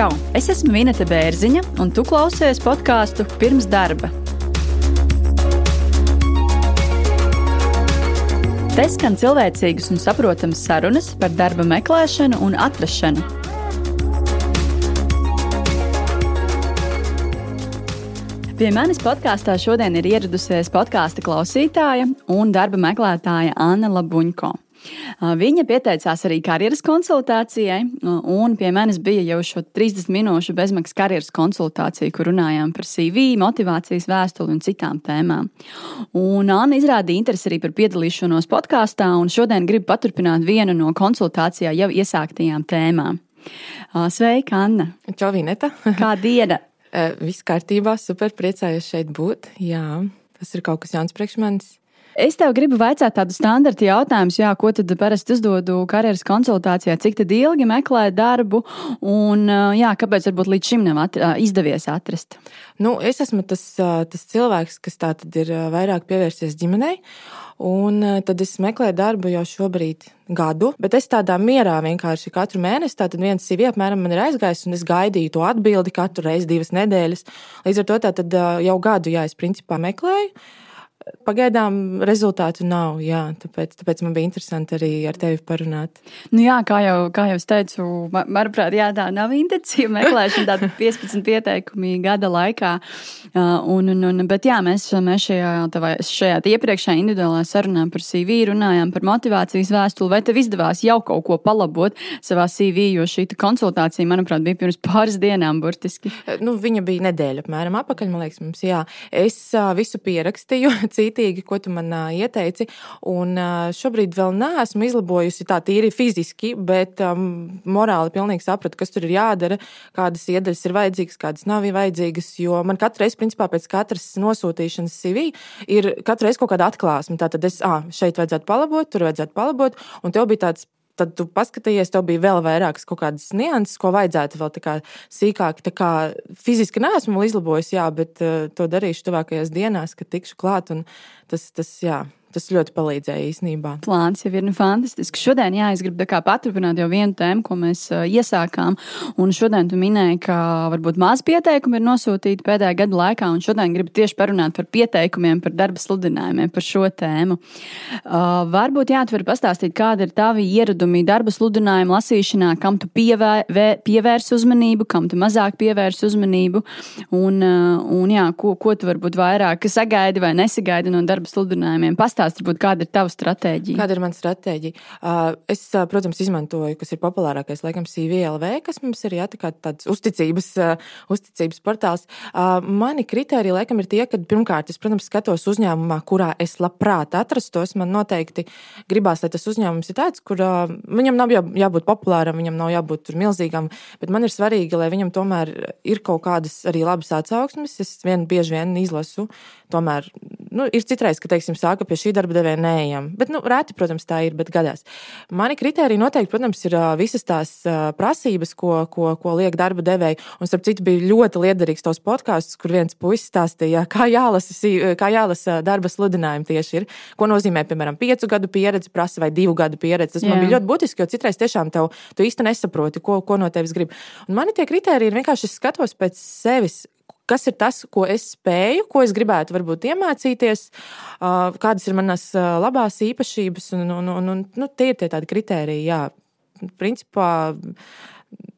Čau! Es esmu Minēta Bērziņa, un tu klausies podkāstu pirms darba. Te skan cilvēcīgas un saprotamas sarunas par darba meklēšanu un atrašanu. Pie manis podkāstā šodien ir ieradusies podkāstu klausītāja un darba meklētāja Anna Labuņko. Viņa pieteicās arī karjeras konsultācijai, un pie manis bija jau šo 30 minūšu bezmaksas karjeras konsultācija, kur runājām par CV, motivācijas vēstuli un citām tēmām. Un Anna izrādīja interesi arī par piedalīšanos podkāstā, un šodien gribu paturpināt vienu no konsultācijā jau iesāktajām tēmām. Sveika, Anna! Čau, Vineta! Kā diena? Viss kārtībā, super priecājos šeit būt. Jā, tas ir kaut kas jauns priekš manis. Es tev gribu vaicāt tādu standarta jautājumu, jā, ko tad parasti uzdodu karjeras konsultācijā, cik ilgi meklē darbu un jā, kāpēc varbūt līdz šim nav at izdevies atrast? Nu, es esmu tas, tas cilvēks, kas tā tad ir vairāk pievērsies ģimenei. Un tad es meklēju darbu jau šobrīd gadu, bet es tādā mierā vienkārši katru mēnesi, tātad viens CV apmēram man ir aizgājis, un es gaidīju to atbildi katru reizi divas nedēļas. Līdz ar to tātad jau gadu, jā, es principā meklēju. Pagaidām rezultātu nav, jā, tāpēc, tāpēc man bija interesanti arī ar tevi parunāt. Nu jā, kā jau, kā jau es teicu, manuprāt, jā, tā nav intensīva meklēšana, tāda 15 pieteikumi gada laikā. Un, un, un, bet jā, mēs, mēs šajā, tavā, šajā iepriekšējā individuālā sarunā par CV runājām par motivācijas vēstuli. Vai tev izdevās jau kaut ko palabot savā CV, jo šī konsultācija, manuprāt, bija pirms pāris dienām burtiski? Nu, viņa bija nedēļa apmēram apakaļ, man liekas, mums, jā. Es visu pierakstīju cītīgi, ko tu man ieteici. Un šobrīd vēl neesmu izlabojusi tā tīri fiziski, bet um, morāli pilnīgi sapratu, kas tur ir jādara, kādas iedaļas ir vajadzīgas, kādas nav vajadzīgas. Jo man katru reizi, principā, pēc katras nosūtīšanas CV ir katru reizi kaut kāda atklāsme. Tātad es, ah, šeit vajadzētu palabot, tur vajadzētu palabot, un tev bija tāds tad tu paskatījies, tev bija vēl vairākas kaut kādas nianses, ko vajadzētu vēl tā kā sīkāk. Tā kā fiziski neesmu izlabojis, jā, bet uh, to darīšu tuvākajās dienās, kad tikšu klāt. Tas, tas, jā, Tas ļoti palīdzēja īstenībā. Plāns jau ir nu, fantastisks. Šodien, jā, es gribu paturpināt jau vienu tēmu, ko mēs uh, iesākām. Un šodien tu minēji, ka varbūt maz pieteikumu ir nosūtīti pēdējā gada laikā, un šodien gribu tieši parunāt par pieteikumiem, par darba sludinājumiem, par šo tēmu. Uh, varbūt, jā, tu vari pastāstīt, kāda ir tavi ieradumi darba sludinājuma lasīšanā, kam tu pievēr, pievērsi uzmanību, kam tu mazāk pievērsi uzmanību, un, uh, un jā, ko, ko tu varbūt vairāk sagaidi vai nesagaidi no darba sludinājumiem. Pastāst pastāsti, varbūt, kāda ir tava stratēģija? Kāda ir mana stratēģija? Uh, es, uh, protams, izmantoju, kas ir populārākais, laikam, CVLV, kas mums ir jā, tā tāds uzticības, uh, uzticības portāls. Mani kriteriji, laikam, ir tie, ka pirmkārt, es, protams, skatos uzņēmumā, kurā es labprāt atrastos. Man noteikti gribās, lai tas uzņēmums ir tāds, kur viņam nav jā, jābūt populāram, viņam nav jābūt milzīgam, bet man ir svarīgi, lai viņam tomēr ir kaut kādas arī labas atsauksmes. Es vien bieži vien izlasu, tomēr nu, ir citreiz, ka, teiksim, sāka pie šī darba devēja neejam. Bet, nu, reti, protams, tā ir, bet gadās. Mani kriteriji noteikti, protams, ir visas tās prasības, ko, ko, ko liek darba devēji. Un, starp citu, bija ļoti liederīgs tos podkāstus, kur viens puisis stāstīja, kā jālasa, kā jālasa darba sludinājumi tieši ir. Ko nozīmē, piemēram, piecu gadu pieredze, prasa vai divu gadu pieredze. Tas Jā. man bija ļoti būtiski, jo citreiz tiešām tev, tu īsti nesaproti, ko, ko no tevis grib. Un mani tie kriteriji ir vienkārši skatos pēc sevis, kas ir tas, ko es spēju, ko es gribētu varbūt iemācīties, kādas ir manas labās īpašības, un, un, un, un nu, tie ir tie tādi kriteriji, jā, principā.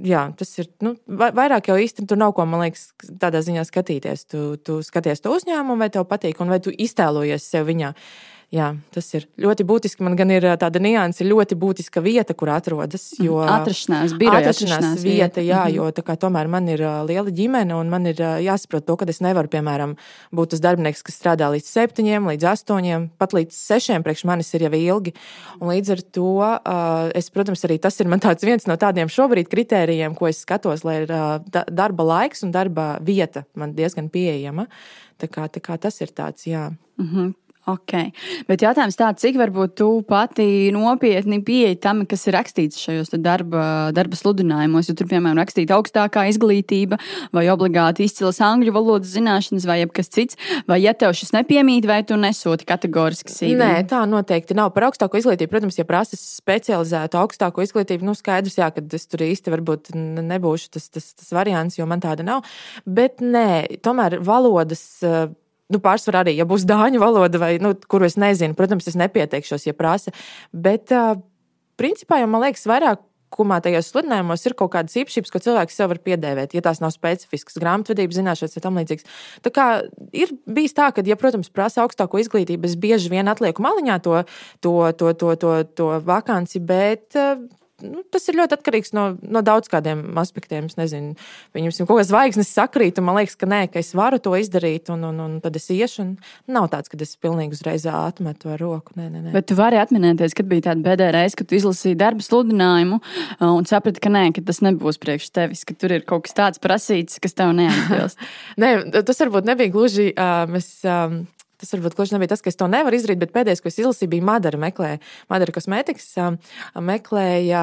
Jā, tas ir nu, vairāk jau īstenībā tur nav ko, man liekas, tādā ziņā skatīties. Tu, tu skaties to uzņēmumu, vai tev patīk, un vai tu iztēlojies sev viņā. Uh, Jā, tas ir ļoti būtiski. Man gan ir tāda nianse, ļoti būtiska vieta, kur atrodas. Mhm. Jo, atrašanās, biroja atrašanās, atrašanās vieta, vieta, jā, -hmm. jo tā kā tomēr man ir liela ģimene un man ir jāsaprot to, ka es nevaru, piemēram, būt tas darbinieks, kas strādā līdz septiņiem, līdz astoņiem, pat līdz sešiem priekš manis ir jau ilgi. Un līdz ar to es, protams, arī tas ir man tāds viens no tādiem šobrīd kritērijiem, ko es skatos, lai ir darba laiks un darba vieta man diezgan pieejama. Tā kā, tā kā tas ir tāds, jā. Mm -hmm. Okay. Bet jautājums tāds, cik varbūt tu pati nopietni pieeji tam, kas ir rakstīts šajos darba, darba sludinājumos, jo tur, piemēram, rakstīta augstākā izglītība vai obligāti izcilas angļu valodas zināšanas vai kas cits, vai ja tev šis nepiemīt, vai tu nesoti kategoriski sīvi? Nē, tā noteikti nav. Par augstāko izglītību, protams, ja prasa specializētu augstāko izglītību, nu skaidrs, jā, ka es tur īsti varbūt nebūšu tas, tas, tas variants, jo man tāda nav. Bet nē, tomēr valodas nu, pārsvarā arī, ja būs dāņu valoda, vai nu, kuru es nezinu, protams, es nepieteikšos, ja prasa. Bet, principā, jau man liekas, vairāk kumā tajos sludinājumos ir kaut kādas īpašības, ko cilvēks sev var piedēvēt, ja tās nav specifiskas, grāmatvedības zināšanas vai tam līdzīgas. Tā kā ir bijis tā, ka, ja, protams, prasa augstāko izglītību, es bieži vien atlieku maliņā to, to, to, to, to, to vakanci, bet nu, tas ir ļoti atkarīgs no, no daudz kādiem aspektiem. Es nezinu, viņam kaut kādas zvaigznes sakrīt, un man liekas, ka nē, ka es varu to izdarīt, un, un, un tad es iešu. Nav tāds, ka es pilnīgi uzreiz atmetu ar roku. Nē, nē, nē. Bet tu vari atminēties, kad bija tāda bēdē reize, kad tu izlasīji darba sludinājumu un saprati, ka nē, ka tas nebūs priekš tevis, ka tur ir kaut kas tāds prasīts, kas tev neatbilst. nē, tas varbūt nebija gluži. Uh, mēs, um, Tas varbūt gluži nebija tas, ka es to nevaru izdarīt, bet pēdējais, ko es izlasīju, bija Madara meklēja. Madara kosmētikas meklēja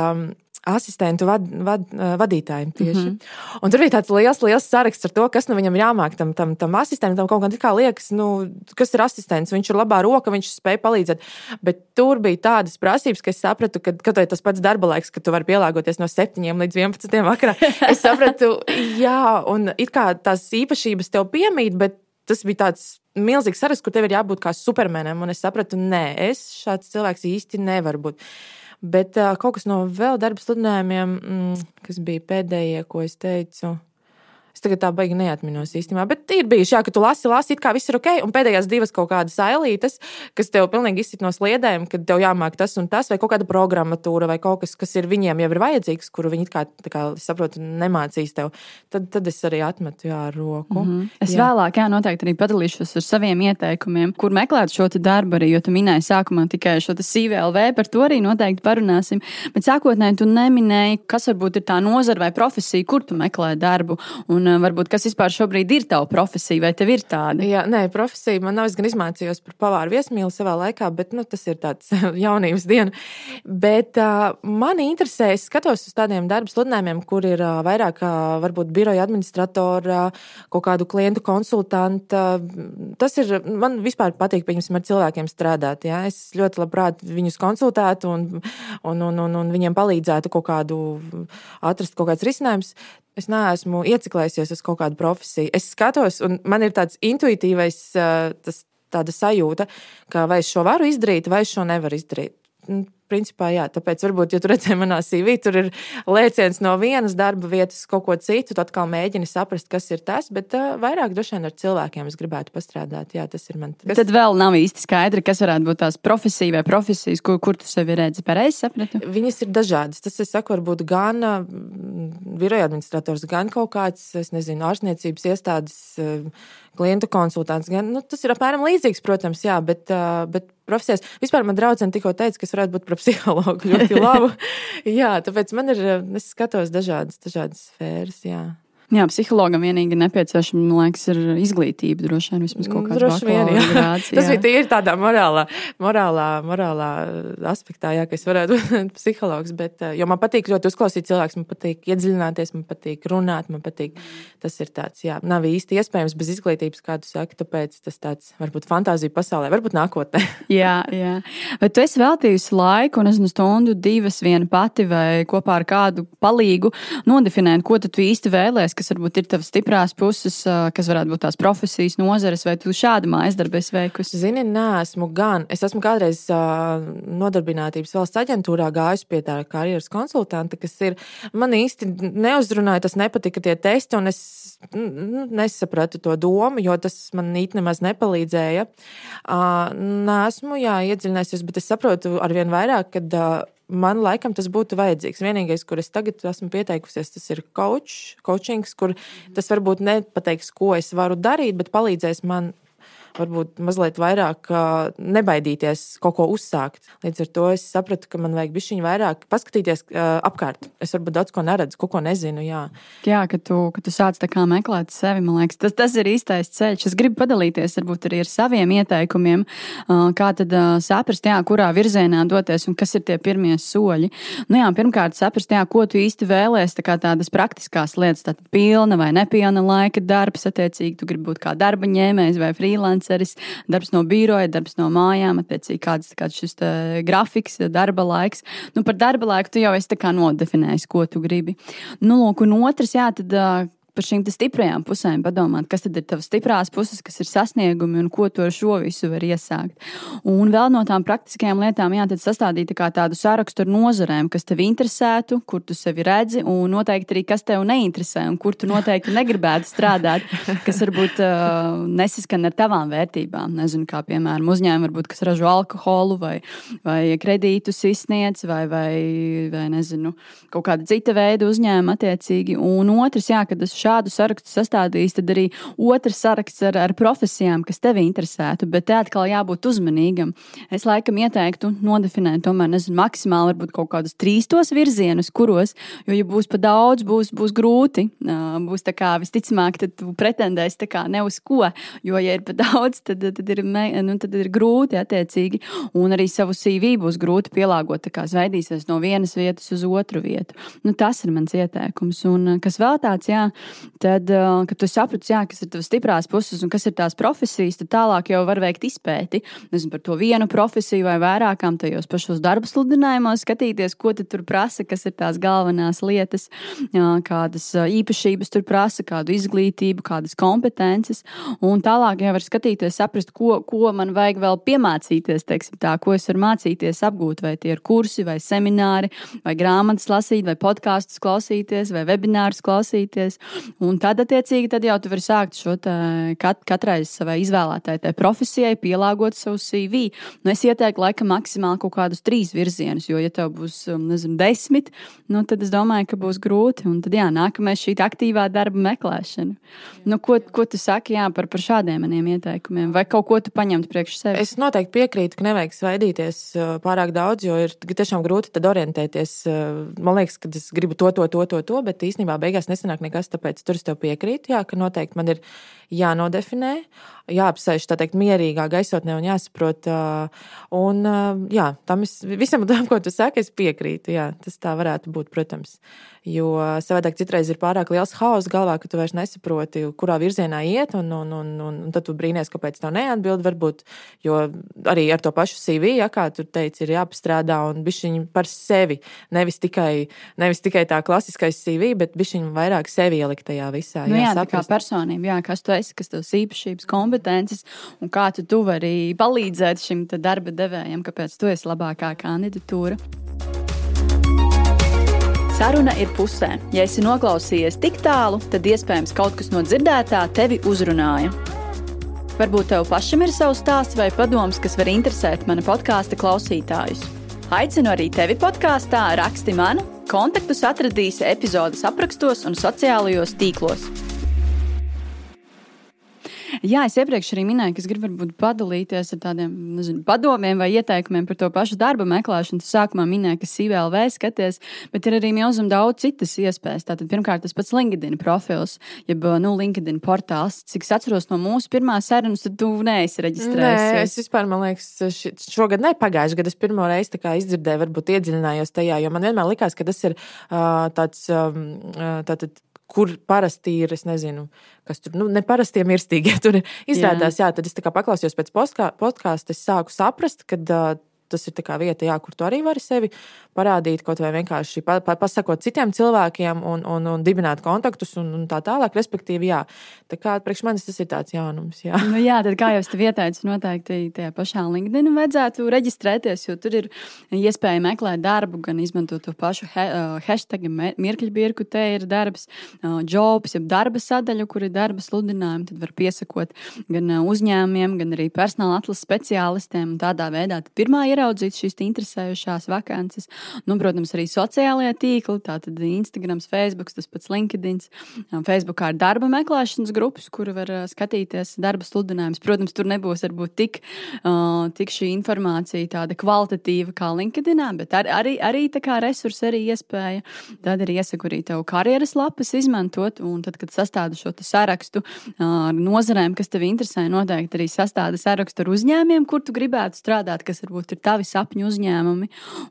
asistentu vad, vad, vadītājiem tieši. Mm -hmm. Un tur bija tāds liels, liels saraksts ar to, kas nu viņam jāmāk tam, tam, tam asistentam. Kaut kā liekas, nu, kas ir asistents, viņš ir labā roka, viņš spēj palīdzēt. Bet tur bija tādas prasības, ka es sapratu, ka, ka tas pats darba laiks, ka tu vari pielāgoties no 7 līdz 11 vakarā. Es sapratu, jā, un it kā tās īpašības tev piemīt, bet tas bija tāds milzīgs saraksts, kur tev ir jābūt kā supermenim. Un es sapratu, nē, es šāds cilvēks īsti nevaru būt. Bet uh, kaut kas no vēl darba sludinājumiem, mm, kas bija pēdējie, ko es teicu. Es tagad tā baigi neatminos īstenībā, bet ir bijuši, jā, ka tu lasi, lasi, it kā viss ir ok, un pēdējās divas kaut kādas ailītes, kas tev pilnīgi izsit no sliedēm, kad tev jāmāk tas un tas, vai kaut kāda programmatūra, vai kaut kas, kas ir viņiem jau ir vajadzīgs, kuru viņi, kā, kā saprotu, nemācīs tev. Tad, tad es arī atmetu jā, ar roku. Mm -hmm. Es jā. vēlāk, jā, noteikti arī padalīšos ar saviem ieteikumiem, kur meklēt šo darbu arī, jo tu minēji sākumā tikai šo CVLV, par to arī noteikti parunāsim. Bet sākotnēji tu neminēji, kas varbūt ir tā nozara vai profesija, kur tu meklē darbu. Un, Eh, varbūt kas vispār šobrīd ir tava profesija, vai tev ir tāda? Jā, nē, profesija man nav. Es gan izmācījos par pavāru viesmīlu savā laikā, bet nu, tas ir tāds jaunības diena. Bet uh, mani interesē, es skatos uz tādiem darba sludinājumiem, kur ir uh, vairāk uh, varbūt biroja administratora, uh, kaut kādu klientu konsultanta. Tas ir, man vispār patīk, pieņemsim, ar cilvēkiem strādāt. Jā. Es ļoti labprāt viņus konsultētu un, un, un, un, un viņiem palīdzētu kaut kādu atrast kaut kāds risinājums es neesmu ieciklējusies uz kaut kādu profesiju. Es skatos, un man ir tāds intuitīvais, tas, tāda sajūta, ka vai es šo varu izdarīt, vai es šo nevaru izdarīt principā, jā, tāpēc varbūt, ja tu redzēji manā CV, tur ir lēciens no vienas darba vietas kaut ko citu, tu atkal mēģini saprast, kas ir tas, bet uh, vairāk droši vien ar cilvēkiem es gribētu pastrādāt. Jā, tas ir man. Kas... Tad vēl nav īsti skaidri, kas varētu būt tās profesija vai profesijas, kur, kur tu sevi redzi. Pareizi sapratu? Viņas ir dažādas. Tas, es saku, varbūt gan biroja administrators, gan kaut kāds, es nezinu, ārstniecības iestādes. Klientu konsultants. Gan, nu, tas ir apmēram līdzīgs, protams, jā, bet, bet profesijas. Vispār man draudzene tikko teica, ka es varētu būt par psihologu ļoti labu. jā, tāpēc man ir, es skatos dažādas, dažādas sfēras. Jā. Jā, psihologam vienīgi nepieciešama, man liekas, ir izglītība. Droši vien vismaz kaut kāda grācija, Tas bija tīri tādā morālā, morālā, morālā aspektā, jā, ka es varētu būt psihologs. Bet, eh, jo man patīk ļoti uzklausīt cilvēkus, man patīk iedziļināties, man patīk runāt, man patīk. Tas ir tāds, jā, nav īsti iespējams bez izglītības, kā tu saki, tāpēc tas tāds varbūt fantāzija pasaulē, varbūt nākotnē. jā, jā. Bet tu esi veltījusi laiku, nezinu, stundu, divas, viena pati vai kopā ar kādu palīgu nodefinēt, ko tu īsti vēlēsies kas varbūt ir tavas stiprās puses, kas varētu būt tās profesijas, nozares, vai tu šādu mājas darbu esi veikusi? Zini, nē, esmu gan. Es esmu kādreiz nodarbinātības valsts aģentūrā gājusi pie tā karjeras konsultanta, kas ir man īsti neuzrunāja, tas nepatika tie testi, un es nu, nesapratu to domu, jo tas man īsti nemaz nepalīdzēja. Nē, esmu jā, iedziļinājusies, bet es saprotu arvien vairāk, uh, man laikam tas būtu vajadzīgs. Vienīgais, kur es tagad esmu pieteikusies, tas ir coach, coachings, kur tas varbūt nepateiks, ko es varu darīt, bet palīdzēs man varbūt mazliet vairāk nebaidīties kaut ko uzsākt. Līdz ar to es sapratu, ka man vajag bišķiņu vairāk paskatīties apkārt. Es varbūt daudz ko neredzu, ko, ko nezinu. Jā, jā ka, tu, ka tu sāc meklēt sevi, man liekas, tas, tas ir īstais ceļš. Es gribu padalīties varbūt arī ar saviem ieteikumiem, kā tad saprast, jā, kurā virzienā doties un kas ir tie pirmie soļi. Nu, jā, pirmkārt, saprast, jā, ko tu īsti vēlēsies, tā kā tādas praktiskās lietas, tātad pilna vai nepilna laika darbs, attiecīgi tu gribi būt kā darba ņēmējs vai freelanceris, darbs no biroja, darbs no mājām, attiecīgi kāds, kāds šis grafiks, darba laiks. Nu, par darba laiku tu jau esi nodefinējis, ko tu gribi. Nu, lūk, un otrs, jā, tad par šīm stiprajām pusēm padomāt, kas tad ir tavas stiprās puses, kas ir sasniegumi un ko tu ar šo visu var iesākt. Un vēl no tām praktiskajām lietām, jā, tad sastādīt tā tādu sarakstu ar nozarēm, kas tev interesētu, kur tu sevi redzi, un noteikti arī kas tev neinteresē, un kur tu noteikti negribētu strādāt, kas varbūt uh, nesaskan ar tavām vērtībām. Nezinu, kā piemēram uzņēmumi, varbūt, kas ražo alkoholu vai, vai kredītus izsniedz, vai, vai, vai nezinu, kaut kāda cita veida uzņēmuma attiecīgi. Un otrs, jā, kad es šādu sarakstu sastādījis, tad arī otrs saraksts ar, ar profesijām, kas tevi interesētu. Bet te atkal jābūt uzmanīgam. Es laikam ieteiktu nodefinēt, tomēr, nezinu, maksimāli varbūt kaut kādus trīs tos virzienus, kuros, jo, ja būs pa daudz, būs, būs grūti. Būs tā kā visticamāk, tad tu pretendēsi tā kā ne uz ko, jo, ja ir pa daudz, tad, tad, ir, nu, tad ir grūti attiecīgi. Un arī savu CV būs grūti pielāgot, tā kā zvaigdīsies no vienas vietas uz otru vietu. Nu, tas ir mans ieteikums. Un kas vēl tāds, jā, tad, uh, kad tu saprati, jā, kas ir tavas stiprās puses un kas ir tās profesijas, tad tālāk jau var veikt izpēti. Nezinu par to vienu profesiju vai vairākām tajos pašos darba sludinājumos, skatīties, ko tur prasa, kas ir tās galvenās lietas, kādas uh, īpašības tur prasa, kādu izglītību, kādas kompetences. Un tālāk jau var skatīties, saprast, ko, ko man vajag vēl piemācīties, teiksim, tā, ko es varu mācīties, apgūt, vai tie ir kursi, vai semināri, vai grāmatas lasīt, vai podkāstus klausīties, vai webinārus klausīties. Un tad, attiecīgi, tad jau tu vari sākt šo kat, katrai savai izvēlētajai profesijai, pielāgot savu CV. Nu, es ieteiktu, laikam, maksimāli kaut kādus trīs virzienus, jo, ja tev būs, um, nezinu, desmit, nu, tad es domāju, ka būs grūti. Un tad, jā, nākamais šī aktīvā darba meklēšana. Nu, ko, ko tu saki jā, par, par šādiem maniem ieteikumiem? Vai kaut ko tu paņemt priekš sevis? Es noteikti piekrītu, ka nevajag svaidīties uh, pārāk daudz, jo ir tiešām grūti orientēties. Uh, man liekas, ka es gribu to, to, to, to, to bet īstenībā beigās nesanāk nekas. Tāpēc Tāpēc tur es tev piekrītu, jā, ka noteikti man ir jānodefinē, jāapsēž tā teikt, mierīgā gaisotnē un jāsaprot. Un, jā, tam es, visam tam, ko tu saki, es piekrītu. Jā, tas tā varētu būt, protams. Jo savādāk citreiz ir pārāk liels haoss galvā, ka tu vairs nesaproti, kurā virzienā iet, un, un, un, un, un tad tu brīnies, kāpēc tev neatbild. Varbūt, jo arī ar to pašu CV, ja, kā tu teici, ir jāpastrādā un bišķiņi par sevi. Nevis tikai, nevis tikai tā klasiskais CV, bet bišķiņi vairāk sevi ielikt tajā visā. Nu, jā, jā tā kā personība, jā, kas tu esi, kas tavs īpašības, kompetences un kā tu, tu vari palīdzēt šim darba devējam, kāpēc tu esi labākā kandidatūra. Saruna ir pusē. Ja esi noklausījies tik tālu, tad iespējams kaut kas no dzirdētā tevi uzrunāja. Varbūt tev pašam ir savs stāsts vai padoms, kas var interesēt mana podkāstu klausītājus. Aicinu arī tevi podkāstā, raksti man, kontaktus atradīsi epizodes aprakstos un sociālajos tīklos. Jā, es iepriekš arī minēju, ka es gribu padalīties ar tādiem nezinu, padomiem vai ieteikumiem par to pašu darba meklēšanu. Tas sākumā minēja, ka CVLV skaties, bet ir arī milzīgi daudz citas iespējas. Tātad, pirmkārt, tas pats LinkedIn profils, jeb nu, LinkedIn portāls. Cik es atceros no mūsu pirmās sarunas, tad tu neesi reģistrējies. Nē, es vispār, man liekas, ši, šogad, ne pagājušajā gadā, es pirmo reizi izdzirdēju, varbūt iedziļinājos tajā, jo man vienmēr likās, ka tas ir uh, tāds. Um, tātad, kur parasti ir, es nezinu, kas tur, nu, ne parastie mirstīgie tur izrādās. Jā, jā tad es paklausījos pēc podkāstu, es sāku saprast, ka tas ir vieta, jā, kur tu arī vari sevi parādīt, kaut vai vienkārši pa, pa, pasakot citiem cilvēkiem un, un, un dibināt kontaktus un, un tā tālāk. Respektīvi, jā, tā kā priekš manis tas ir tāds jaunums. Jā, nu, jā tad kā jau es tev ieteicu, noteikti tajā pašā LinkedIn vajadzētu reģistrēties, jo tur ir iespēja meklēt darbu, gan izmantot to pašu he, hashtag, mirkļu birku, te ir darbs, jobs, jeb darba sadaļu, kur ir darba sludinājumi, tad var piesakot gan uzņēmumiem, gan arī personāla atlases speciālistiem. Tādā veidā pirmā ir ieraudzīt šīs interesējošās vakances. Nu, protams, arī sociālajie tīkli, tātad Instagram, Facebook, tas pats LinkedIn. Facebookā ir darba meklēšanas grupas, kur var skatīties darba sludinājumus. Protams, tur nebūs varbūt tik, uh, tik šī informācija tāda kvalitatīva kā LinkedIn, bet ar, arī, arī tā kā resursi, arī iespēja. Tad ir iesaku arī tev karjeras lapas izmantot, un tad, kad sastādu šo sarakstu ar nozarēm, kas tev interesē, noteikti arī sastāda sarakstu ar uzņēmumiem, kur tu gribētu strādāt, kas varbūt ir tavi sapņu uzņēmumi.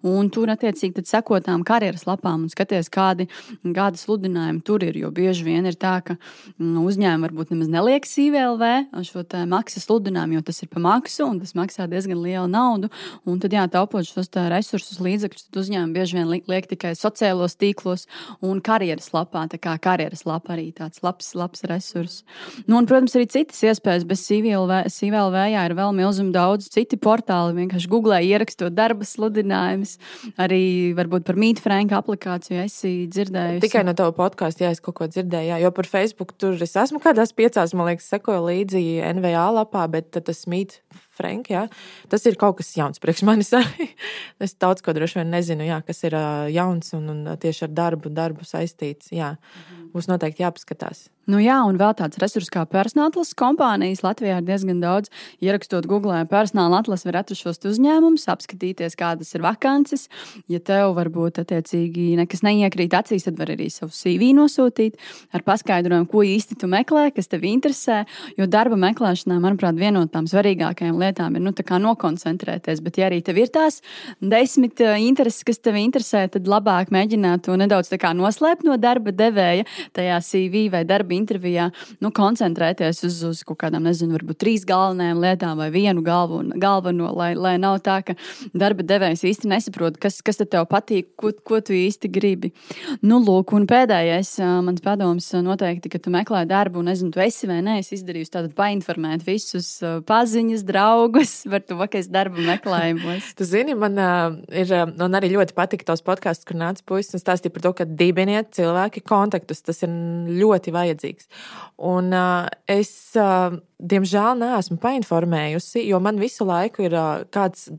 Un tur, attiecīgi, seko tām karjeras lapām un skaties, kādi, kādi sludinājumi tur ir. Jo bieži vien ir tā, ka mm, uzņēmumi varbūt nemaz neliek CVLV šo maksas sludinājumu, jo tas ir pa maksu un tas maksā diezgan lielu naudu. Un tad, jā, taupot šos resursus, līdzekļus, tad uzņēmumi bieži vien liek tikai sociālos tīklos un karjeras lapā. Tā kā karjeras lapa arī tāds labs, labs resurs. Nu, un, protams, arī citas iespējas bez CVLV. CVLV jā, ir vēl milzīgi daudz citi portāli. Vienkārši googlē ierakstot darba sludinājumus. Arī varbūt par Meet Frank aplikāciju esi dzirdējusi. Tikai no tava podkāsta, ja es kaut ko dzirdēju, jā, jo par Facebook tur es esmu kādās piecās, man liekas, sekoju līdzi NVA lapā, bet tas Meet Frank, jā, tas ir kaut kas jauns priekš manis arī. es daudz ko droši vien nezinu, jā, kas ir jauns un, un tieši ar darbu, darbu saistīts. Jā. Mhm. Mums noteikti jāpaskatās. Nu jā, un vēl tāds resurs kā personāla atlases kompānijas. Latvijā ir diezgan daudz. Ierakstot Google, personāla atlase var atrast šos uzņēmumus, apskatīties, kādas ir vakances. Ja tev varbūt attiecīgi nekas neiekrīt acīs, tad var arī savu CV nosūtīt ar paskaidrojumu, ko īsti tu meklē, kas tev interesē. Jo darba meklēšanā, manuprāt, viena no tām svarīgākajām lietām ir nu, nokoncentrēties. Bet, ja arī tev ir tās desmit uh, intereses, kas tev interesē, tad labāk mēģināt to nedaudz noslēpt no darba devēja tajā CV vai darba intervijā nu, koncentrēties uz, uz kaut kādām, nezinu, varbūt trīs galvenajām lietām vai vienu galvu, galveno, lai, lai nav tā, ka darba devējs īsti nesaprot, kas, kas tev patīk, ko, ko tu īsti gribi. Nu, lūk, un pēdējais mans padoms noteikti, ka tu meklē darbu, un nezinu, tu esi vai nē, es izdarīju tādu painformēt visus paziņas, draugus par to, ka es darbu meklējumos. tu zini, man ir, man arī ļoti patika tos podkāstus, kur nāca puisis un stāstīja par to, ka dibiniet cilvēki kontaktus. Tas ir ļoti vajadzīgs vajadzīgs. Un uh, es, uh, diemžēl, neesmu painformējusi, jo man visu laiku ir uh, kāds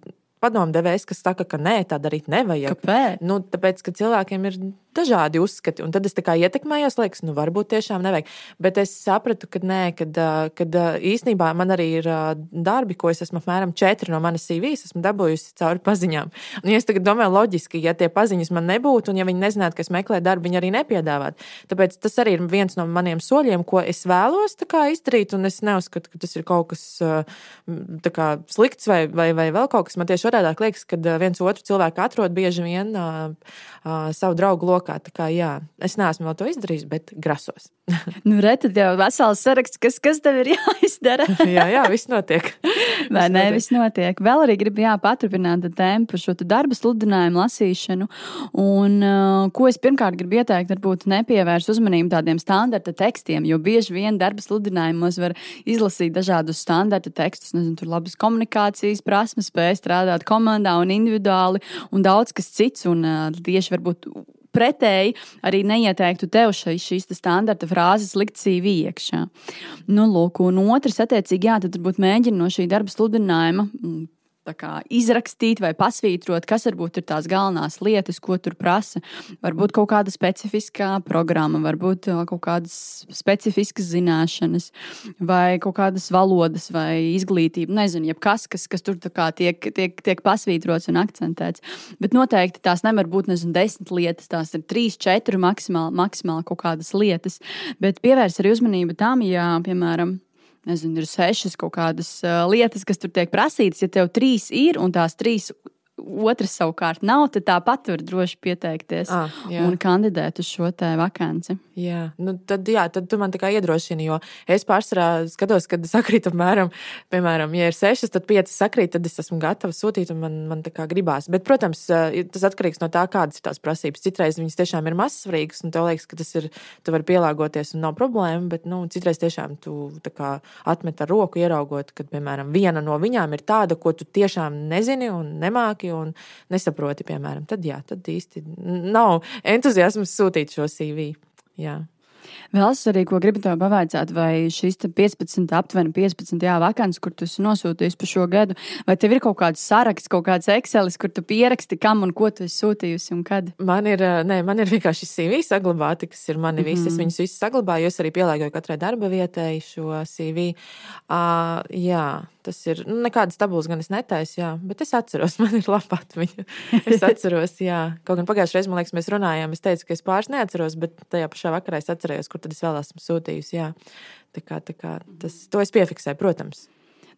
padomdevējs, kas saka, ka nē, tā darīt nevajag. Kāpēc? Nu, tāpēc, ka cilvēkiem ir dažādi uzskati. Un tad es tā kā ietekmējos, liekas, nu, varbūt tiešām nevajag. Bet es sapratu, ka nē, kad, kad īsnībā man arī ir darbi, ko es esmu apmēram četri no manas CV, esmu dabūjusi cauri paziņām. Un, ja es tagad domāju, loģiski, ja tie paziņas man nebūtu, un ja viņi nezinātu, ka es meklēju darbu, viņi arī nepiedāvātu. Tāpēc tas arī ir viens no maniem soļiem, ko es vēlos izdarīt. Un es neuzskatu, ka tas ir kaut kas kā, slikts vai, vai, vai vēl kaut kas. Man tieši otrādi liekas, ka viens otru cilvēku atrod bieži vien uh, uh, savu draugu lokā. Tā kā jā, es neesmu vēl to izdarījis, bet grasos. nu, re, tad jau vesels saraksts, kas, kas tev ir jāizdara. jā, jā, viss notiek. Vai ne, viss notiek. Vēl arī gribu paturpināt par šo darba sludinājumu lasīšanu. Un, uh, ko es pirmkārt gribu ieteikt, varbūt nepievērst uzmanību tādiem standarta tekstiem, jo bieži vien darba sludinājumos var izlasīt dažādus standarta tekstus, nezinu, tur labas komunikācijas prasmes, spēj strādāt komandā un individuāli un daudz kas cits. Un uh, tieši varbūt pretēji arī neieteiktu tev šeit šīs standarta frāzes likt CV iekšā. Nu, lūk, un otrs, attiecīgi, jā, tad varbūt mēģina no šī darba sludinājuma mm, kā, izrakstīt vai pasvītrot, kas varbūt ir tās galvenās lietas, ko tur prasa. Varbūt kaut kāda specifiskā programma, varbūt kaut kādas specifiskas zināšanas, vai kaut kādas valodas, vai izglītība. Nezinu, jebkas, kas, kas tur tiek, tiek, tiek pasvītrots un akcentēts. Bet noteikti tās nevar būt nezinu, desmit lietas, tās ir trīs, četri maksimāli, maksimāli kaut kādas lietas. Bet pievērs arī uzmanību tam, ja, piemēram, nezinu, ir sešas kaut kādas lietas, kas tur tiek prasītas. Ja tev trīs ir un tās trīs otrs savukārt nav, tad tāpat var droši pieteikties ah, jā. un kandidēt uz šo te vakanci. Jā, nu tad, jā, tad tu man tā kā iedrošini, jo es pārsvarā skatos, kad sakrīt apmēram, piemēram, ja ir sešas, tad piecas sakrīt, tad es esmu gatava sūtīt un man, man tā kā gribās. Bet, protams, tas atkarīgs no tā, kādas ir tās prasības. Citreiz viņas tiešām ir mazsvarīgas un tev liekas, ka tas ir, tu vari pielāgoties un nav problēma, bet, nu, citreiz tiešām tu kā atmet ar roku ieraugot, kad, piemēram, viena no viņām ir tāda, ko tu tiešām nezini un nemāki nezināji un nesaproti, piemēram, tad jā, tad īsti nav entuziasms sūtīt šo CV. Jā. Vēl es arī ko gribu tev pavaicāt, vai šīs 15, aptuveni 15 jā, vakants, kur tu esi nosūtījis par šo gadu, vai tev ir kaut kāds saraksts, kaut kāds Excelis, kur tu pieraksti, kam un ko tu esi sūtījusi un kad? Man ir, nē, man ir vienkārši CV saglabāti, kas ir mani visi. Mm -hmm. Es mhm. viņus visus saglabāju, es arī pielāgoju katrai darba vietai šo CV. Uh, jā, tas ir nu, nekādas tabulas, gan es netaisu, jā, bet es atceros, man ir laba atmiņa. Es atceros, jā, kaut gan pagājušajā reizē, man liekas, mēs runājām, es teicu, ka es pāris neatceros, bet tajā pašā vakarā es atcerējos, kur tad es vēl esmu sūtījusi. Jā. Tā kā, tā kā tas, to es piefiksēju, protams.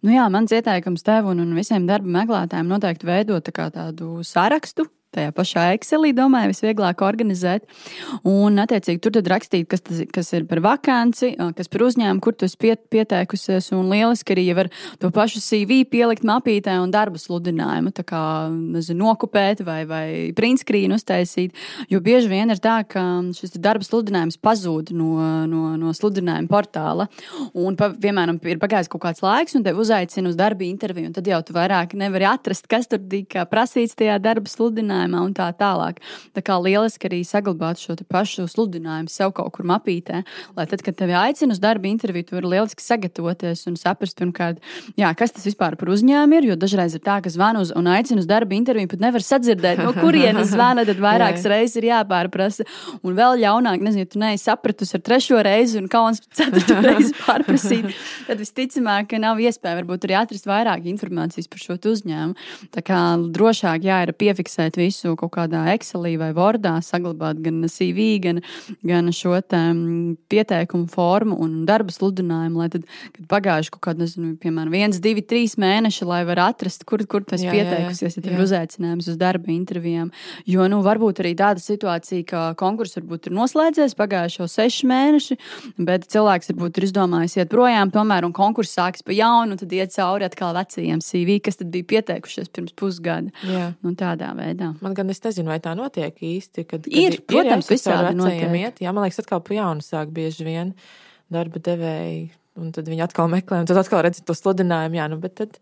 Nu jā, mans ieteikums tev un, un visiem darba meklētājiem noteikti veidot tā tādu sarakstu tajā pašā Excelī, domāju, visvieglāk organizēt. Un, attiecīgi, tur tad rakstīt, kas, tas, kas ir par vakanci, kas par uzņēmumu, kur tu esi piet, pieteikusies. Un lieliski arī var to pašu CV pielikt mapītē un darba sludinājumu, tā kā nezinu, nokupēt vai, vai printskrīnu uztaisīt. Jo bieži vien ir tā, ka šis darba sludinājums pazūd no, no, no sludinājuma portāla. Un, pa, piemēram, ir pagājis kaut kāds laiks, un tevi uzaicina uz darba interviju, un tad jau tu vairāk nevari atrast, kas tur tika prasīts tajā darba sludinājumā sludinājumā un tā tālāk. Tā kā lieliski arī saglabāt šo pašu sludinājumu sev kaut kur mapītē, lai tad, kad tevi aicina uz darba interviju, tu vari lieliski sagatavoties un saprast, pirmkārt, jā, kas tas vispār par uzņēmumu ir. Jo dažreiz ir tā, ka zvanu uz un aicina uz darba interviju, pat nevar sadzirdēt, no kurienes zvana, tad vairākas reizes ir jāpārprasa. Un vēl ļaunāk, nezinu, tu neesi sapratusi ar trešo reizi un kauns ceturto reizi pārprasīt, tad visticamāk, ka nav iespēja varbūt arī atrast vairāk informācijas par šo uzņēmumu. Tā kā drošāk jā, ir piefiksēt visu visu kaut kādā Excelī vai Wordā, saglabāt gan CV, gan, gan šo mm, pieteikumu formu un darba sludinājumu, lai tad, kad pagājuši kaut kādi, nezinu, piemēram, viens, divi, trīs mēneši, lai var atrast, kur, kur tas pieteikusies, ja ir uzaicinājums uz darba intervijām. Jo, nu, varbūt arī tāda situācija, ka konkurss varbūt ir noslēdzies pagājušo sešu mēneši, bet cilvēks varbūt ir izdomājis iet projām tomēr, un konkurss sāks pa jaunu, un tad iet cauri atkal vecajiem CV, kas tad bija pieteikušies pirms pusgada. Jā. Nu, tādā veidā. Man gan es nezinu, vai tā notiek īsti. Kad, kad ir, ir, protams, visādi notiek. Iet. Jā, man liekas, atkal pa jaunu sāk bieži vien darba devēji Un tad viņi atkal meklē, un tad atkal redz to sludinājumu. Jā, nu, tad...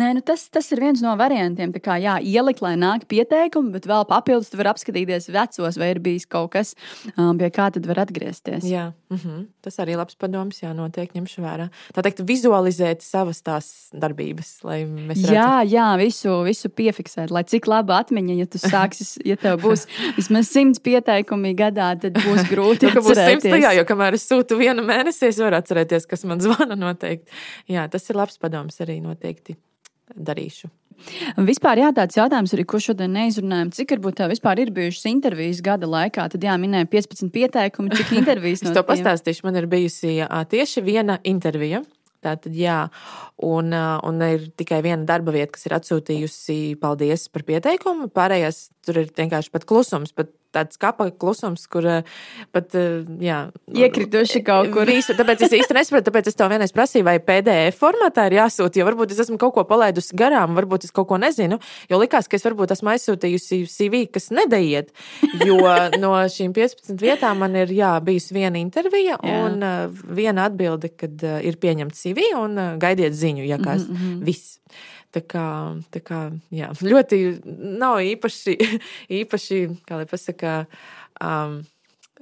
Nē, nu tas, tas ir viens no variantiem. Tā kā jā, ielikt, lai nāk pieteikumi, bet vēl papildus var apskatīties vecos, vai ir bijis kaut kas, um, pie kā tad var atgriezties. Jā, mm -hmm. tas arī labs padoms, jā, noteikti ņemšu vērā. Tā teikt, vizualizēt savas tās darbības, lai mēs redzam. Jā, jā, visu, visu piefiksēt, lai cik laba atmiņa, ja tu sāksi, ja tev būs vismaz simts pieteikumi gadā, tad būs grūti. jo, būs simts tajā, jo kamēr es sūtu vienu mēnesi, es varu atcerēties, kas man zvana noteikti. Jā, tas ir labs padoms arī noteikti darīšu. Vispār jā, tāds jautājums arī, ko šodien neizrunājam. Cik varbūt tev vispār ir bijušas intervijas gada laikā? Tad jā, minēja 15 pieteikumi, cik intervijas no es to pastāstīšu. Man ir bijusi tieši viena intervija. Tātad, jā, un, un ir tikai viena darba vieta, kas ir atsūtījusi paldies par pieteikumu. Pārējās tur ir vienkārši pat klusums, pat tāds kapa klusums, kur eh, pat eh, jā, iekrituši kaut kur. Visu, tāpēc es īsti nesaprotu, tāpēc es tev vienreiz prasīju, vai PDF formātā ir jāsūta, jo varbūt es esmu kaut ko palaidusi garām, varbūt es kaut ko nezinu, jo likās, ka es varbūt esmu aizsūtījusi CV, kas nedaiet, jo no šīm 15 vietām man ir jā, bijusi viena intervija un jā. Eh, viena atbilde, kad ir pieņemts CV un gaidiet ziņu, ja kāds mm -hmm. viss. Tā kā, tā kā jā, ļoti nav īpaši, īpaši kā lai pasakā, um,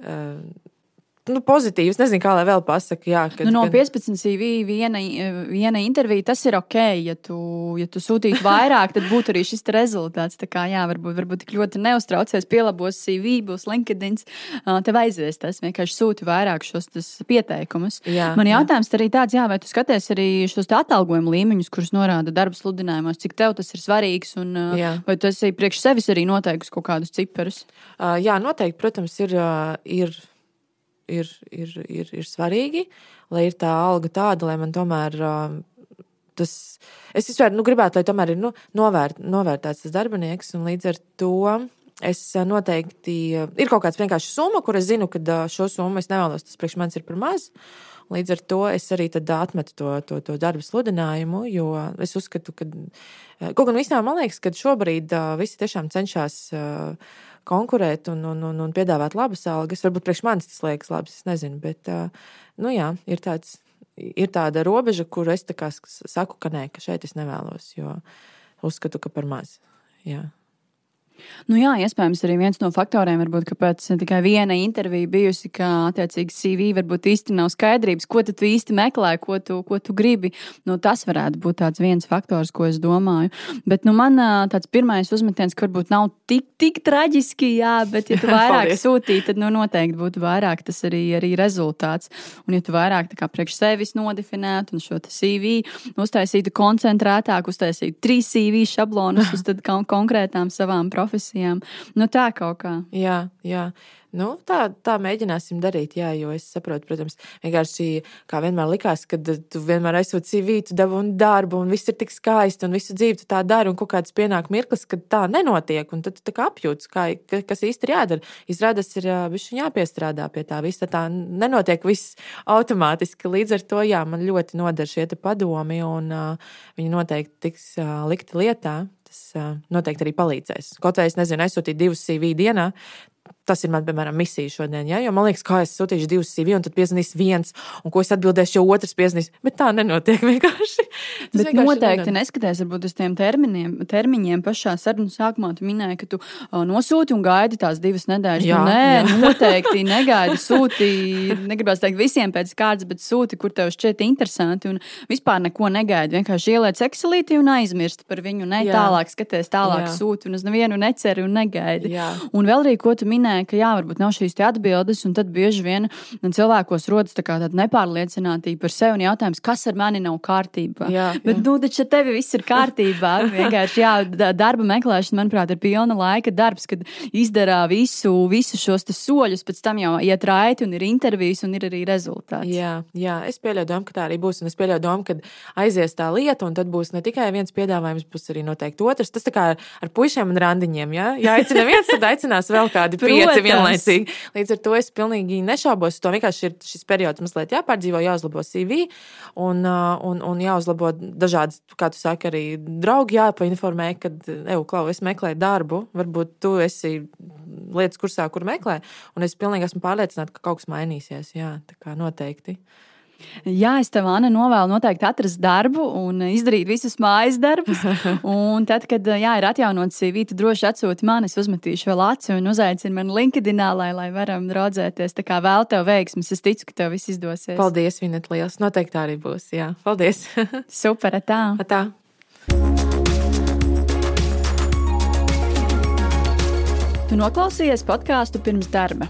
uh, nu, pozitīvs. Nezinu, kā lai vēl pasakā. Jā, kad, nu, no 15 CV viena, viena intervija, tas ir ok. Ja tu, ja tu sūtītu vairāk, tad būtu arī šis rezultāts. Tā kā, jā, varbūt, varbūt tik ļoti neuztraucies, pielabos CV, būs LinkedIn. Tev aizies tas vienkārši sūti vairāk šos pieteikumus. Jā, Man jautājums jā. arī tāds, jā, vai tu skaties arī šos atalgojumu līmeņus, kurus norāda darba sludinājumos, cik tev tas ir svarīgs, un jā. vai tu esi priekš sevis arī noteikusi kaut kādus ciparus? Uh, jā, noteikti, protams, ir. Uh, ir ir, ir, ir, ir svarīgi, lai ir tā alga tāda, lai man tomēr um, tas. Es vispār nu, gribētu, lai tomēr ir nu, novērt, novērtēts tas darbinieks, un līdz ar to es uh, noteikti ir kaut kāds vienkārši summa, kur es zinu, ka uh, šo summu es nevēlos, tas priekš manis ir par maz. Līdz ar to es arī atmetu to, to, to darbu sludinājumu, jo es uzskatu, ka uh, kaut gan visām man liekas, ka šobrīd visi tiešām cenšas uh, konkurēt un, un, un, un piedāvāt labas algas. Varbūt priekš manis tas liekas labs, es nezinu. Bet, nu jā, ir, tāds, ir tāda robeža, kur es saku, ka nē, ka šeit es nevēlos, jo uzskatu, ka par maz. Jā. Nu jā, iespējams, arī viens no faktoriem, varbūt, kāpēc tikai viena intervija bijusi, ka attiecīgi CV varbūt īsti nav skaidrības, ko tu īsti meklē, ko tu, ko tu gribi. Nu, tas varētu būt tāds viens faktors, ko es domāju. Bet nu, man tāds pirmais uzmetiens, ka varbūt nav tik, tik traģiski, jā, bet ja tu vairāk sūtītu, tad nu, noteikti būtu vairāk tas arī, arī rezultāts. Un ja tu vairāk kā priekš sevis nodefinētu un šo CV uztaisītu koncentrētāk, uztaisītu trīs CV šablonus uz konkrētām savām profiliem profesijām. Nu, tā kaut kā. Jā, jā. Nu, tā, tā mēģināsim darīt, jā, jo es saprotu, protams, vienkārši kā vienmēr likās, ka tu vienmēr esot CV, tu dabūji darbu, un viss ir tik skaisti, un visu dzīvi tu tā dari, un kaut kāds pienāk mirklis, kad tā nenotiek, un tad tu tā kā apjūts, kā, kas īsti ir jādara. Izrādās, ir bišķi jāpiestrādā pie tā visa, tā nenotiek viss automātiski. Līdz ar to, jā, man ļoti noder šie padomi, un uh, viņi noteikti tiks uh, likti lietā tas noteikti arī palīdzēs. Kaut vai es nezinu, aizsūtīt divus CV dienā, Tas ir man, piemēram, misija šodien. Ja? Jo man liekas, kā es sūtīšu divus CV, un tad piezvanīs viens, un ko es atbildēšu, jau otrs piezvanīs. Bet tā nenotiek vienkārši. Tas Bet vienkārši noteikti neskaties varbūt uz tiem terminiem, termiņiem. Pašā sarunu sākumā tu minēji, ka tu uh, nosūti un gaidi tās divas nedēļas. Jā, nu, nē, jā. noteikti negaidi. Sūti, negribās teikt visiem pēc kārtas, bet sūti, kur tev šķiet interesanti. Un vispār neko negaidi. Vienkārši ieliec Excelīti un aizmirsti par viņu. Ne jā. tālāk skaties, tālāk jā. sūti un uz nevienu neceri un negaidi. Jā. Un vēl arī, ko tu minēji minēja, ka jā, varbūt nav šīs atbildes, un tad bieži vien cilvēkos rodas tā tāda nepārliecinātība par sevi un jautājums, kas ar mani nav kārtībā. Jā, jā. Bet, nu, taču tev viss ir kārtībā. Vienkārši, jā, darba meklēšana, manuprāt, ir pilna laika darbs, kad izdarā visu, visu šos soļus, pēc tam jau iet raiti un ir intervijas un ir arī rezultāts. Jā, jā, es pieļauju domu, ka tā arī būs, un es pieļauju domu, ka aizies tā lieta, un tad būs ne tikai viens piedāvājums, būs arī noteikti otrs. Tas tā kā ar puišiem un randiņiem, ja? Ja aicina viens, tad aicinās vēl kādi pieci pieci vienlaicīgi. Līdz ar to es pilnīgi nešaubos. To vienkārši ir šis periods mazliet jāpārdzīvo, jāuzlabo CV un, un, un jāuzlabo dažādas, kā tu saki, arī draugi jāpainformē, kad, evo, klau, es meklēju darbu, varbūt tu esi lietas kursā, kur meklē, un es pilnīgi esmu pārliecināta, ka kaut kas mainīsies. Jā, tā kā noteikti. Jā, es tev, Anna, novēlu noteikti atrast darbu un izdarīt visus mājas darbus. Un tad, kad jā, ir atjaunots CV, tu droši atsūti man, es uzmetīšu vēl aci un uzaicinu mani LinkedIn, lai, lai varam draudzēties. Tā kā vēl tev veiksmes, es ticu, ka tev viss izdosies. Paldies, Vinet, liels. Noteikti arī būs. Jā, paldies. Super, tā. tā. Tu noklausījies podkāstu pirms darba.